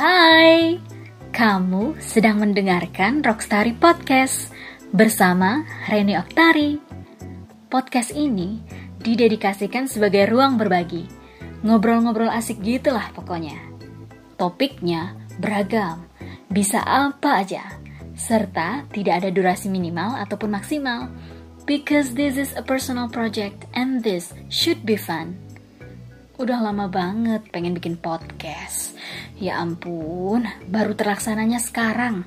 Hai, kamu sedang mendengarkan Rockstari Podcast bersama Reni Oktari. Podcast ini didedikasikan sebagai ruang berbagi, ngobrol-ngobrol asik gitulah pokoknya. Topiknya beragam, bisa apa aja, serta tidak ada durasi minimal ataupun maksimal. Because this is a personal project and this should be fun. Udah lama banget pengen bikin podcast. Ya ampun, baru terlaksananya sekarang.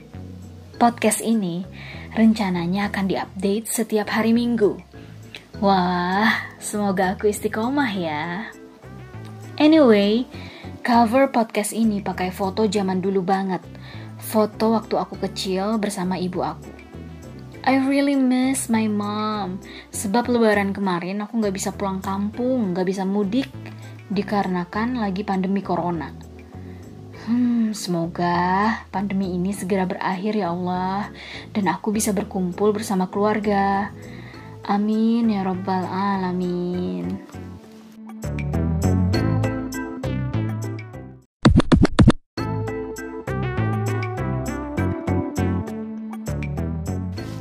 Podcast ini rencananya akan diupdate setiap hari Minggu. Wah, semoga aku istiqomah ya. Anyway, cover podcast ini pakai foto zaman dulu banget. Foto waktu aku kecil bersama ibu aku. I really miss my mom. Sebab lebaran kemarin aku gak bisa pulang kampung, gak bisa mudik dikarenakan lagi pandemi corona. Hmm, semoga pandemi ini segera berakhir ya Allah dan aku bisa berkumpul bersama keluarga. Amin ya Rabbal Alamin.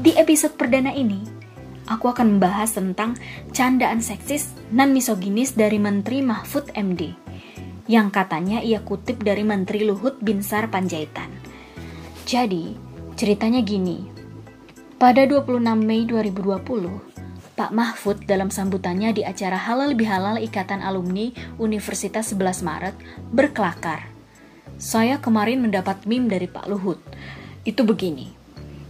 Di episode perdana ini, aku akan membahas tentang candaan seksis dan misoginis dari Menteri Mahfud MD yang katanya ia kutip dari Menteri Luhut Binsar Panjaitan. Jadi, ceritanya gini. Pada 26 Mei 2020, Pak Mahfud dalam sambutannya di acara Halal Bihalal Ikatan Alumni Universitas 11 Maret berkelakar. Saya kemarin mendapat meme dari Pak Luhut. Itu begini.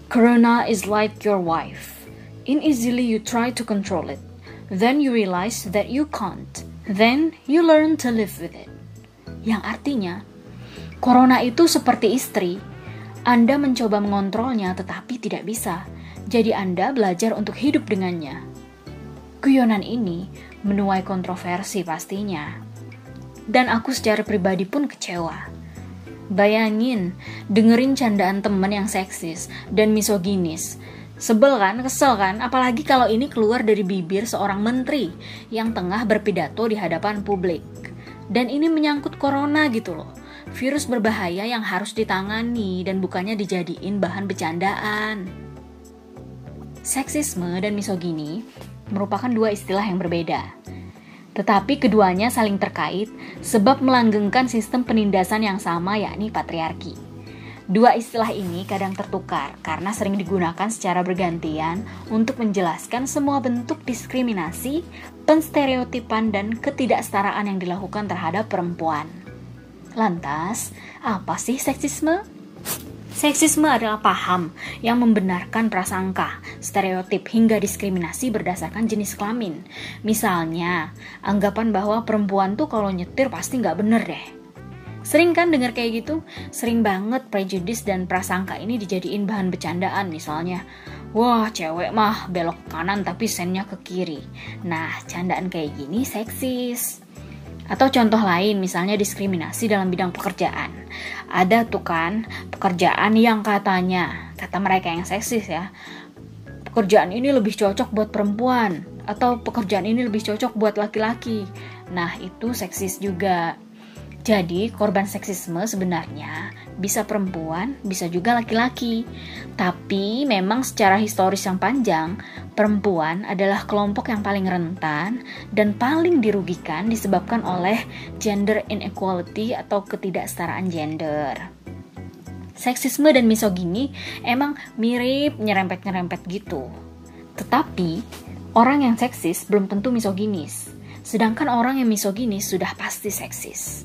Corona is like your wife Ineasily you try to control it. Then you realize that you can't. Then you learn to live with it. Yang artinya, corona itu seperti istri. Anda mencoba mengontrolnya tetapi tidak bisa. Jadi Anda belajar untuk hidup dengannya. Guyonan ini menuai kontroversi pastinya. Dan aku secara pribadi pun kecewa. Bayangin, dengerin candaan temen yang seksis dan misoginis Sebel kan, kesel kan, apalagi kalau ini keluar dari bibir seorang menteri yang tengah berpidato di hadapan publik. Dan ini menyangkut corona gitu loh. Virus berbahaya yang harus ditangani dan bukannya dijadiin bahan bercandaan. Seksisme dan misogini merupakan dua istilah yang berbeda. Tetapi keduanya saling terkait sebab melanggengkan sistem penindasan yang sama yakni patriarki. Dua istilah ini kadang tertukar karena sering digunakan secara bergantian untuk menjelaskan semua bentuk diskriminasi, penstereotipan, dan ketidaksetaraan yang dilakukan terhadap perempuan. Lantas, apa sih seksisme? Seksisme adalah paham yang membenarkan prasangka, stereotip hingga diskriminasi berdasarkan jenis kelamin. Misalnya, anggapan bahwa perempuan tuh kalau nyetir pasti nggak bener deh Sering kan dengar kayak gitu? Sering banget prejudis dan prasangka ini dijadiin bahan bercandaan misalnya. Wah, cewek mah belok kanan tapi sennya ke kiri. Nah, candaan kayak gini seksis. Atau contoh lain, misalnya diskriminasi dalam bidang pekerjaan. Ada tuh kan pekerjaan yang katanya, kata mereka yang seksis ya, pekerjaan ini lebih cocok buat perempuan atau pekerjaan ini lebih cocok buat laki-laki. Nah, itu seksis juga. Jadi, korban seksisme sebenarnya bisa perempuan, bisa juga laki-laki. Tapi memang secara historis yang panjang, perempuan adalah kelompok yang paling rentan dan paling dirugikan disebabkan oleh gender inequality atau ketidaksetaraan gender. Seksisme dan misogini emang mirip nyerempet-nyerempet gitu. Tetapi, orang yang seksis belum tentu misoginis. Sedangkan orang yang misoginis sudah pasti seksis.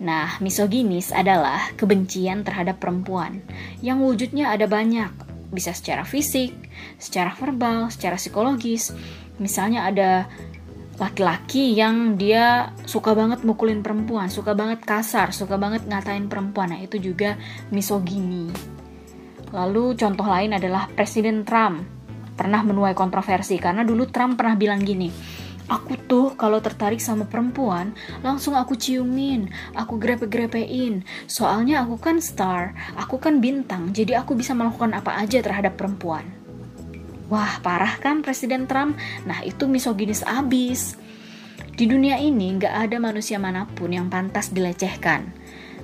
Nah, misoginis adalah kebencian terhadap perempuan yang wujudnya ada banyak, bisa secara fisik, secara verbal, secara psikologis. Misalnya ada laki-laki yang dia suka banget mukulin perempuan, suka banget kasar, suka banget ngatain perempuan. Nah, itu juga misogini. Lalu contoh lain adalah Presiden Trump pernah menuai kontroversi karena dulu Trump pernah bilang gini, Aku tuh kalau tertarik sama perempuan, langsung aku ciumin, aku grepe-grepein. Soalnya aku kan star, aku kan bintang, jadi aku bisa melakukan apa aja terhadap perempuan. Wah, parah kan Presiden Trump? Nah, itu misoginis abis. Di dunia ini nggak ada manusia mana pun yang pantas dilecehkan.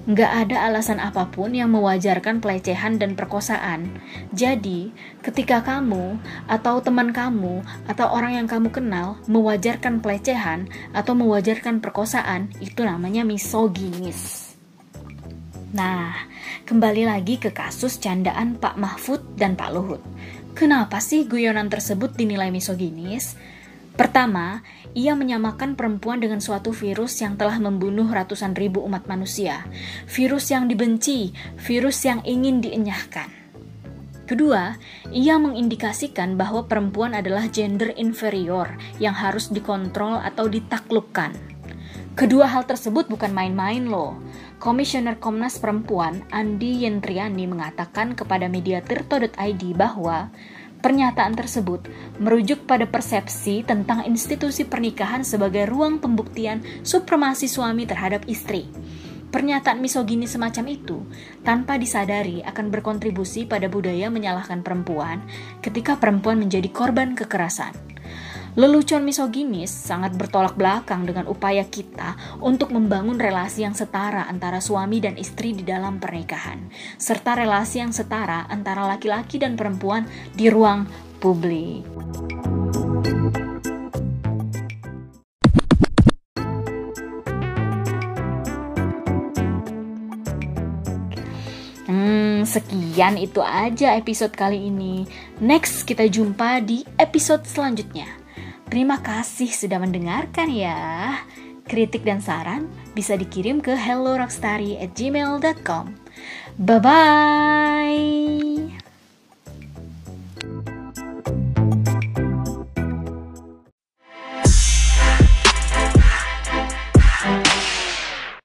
Nggak ada alasan apa pun yang mewajarkan pelecehan dan perkosaan. Jadi, ketika kamu atau teman kamu atau orang yang kamu kenal mewajarkan pelecehan atau mewajarkan perkosaan, itu namanya misoginis. Nah, kembali lagi ke kasus candaan Pak Mahfud dan Pak Luhut. Kenapa sih guyonan tersebut dinilai misoginis? Pertama, ia menyamakan perempuan dengan suatu virus yang telah membunuh ratusan ribu umat manusia, virus yang dibenci, virus yang ingin dienyahkan. Kedua, ia mengindikasikan bahwa perempuan adalah gender inferior yang harus dikontrol atau ditaklukkan. Kedua hal tersebut bukan main-main loh. Komisioner Komnas Perempuan Andi Yentriani mengatakan kepada media tirto.id bahwa Pernyataan tersebut merujuk pada persepsi tentang institusi pernikahan sebagai ruang pembuktian supremasi suami terhadap istri. Pernyataan misogini semacam itu tanpa disadari akan berkontribusi pada budaya menyalahkan perempuan ketika perempuan menjadi korban kekerasan. Lelucon misoginis sangat bertolak belakang dengan upaya kita untuk membangun relasi yang setara antara suami dan istri di dalam pernikahan, serta relasi yang setara antara laki-laki dan perempuan di ruang publik. Hmm, sekian itu aja episode kali ini. Next, kita jumpa di episode selanjutnya. Terima kasih sudah mendengarkan ya. Kritik dan saran bisa dikirim ke hellorockstari@gmail.com. Bye bye.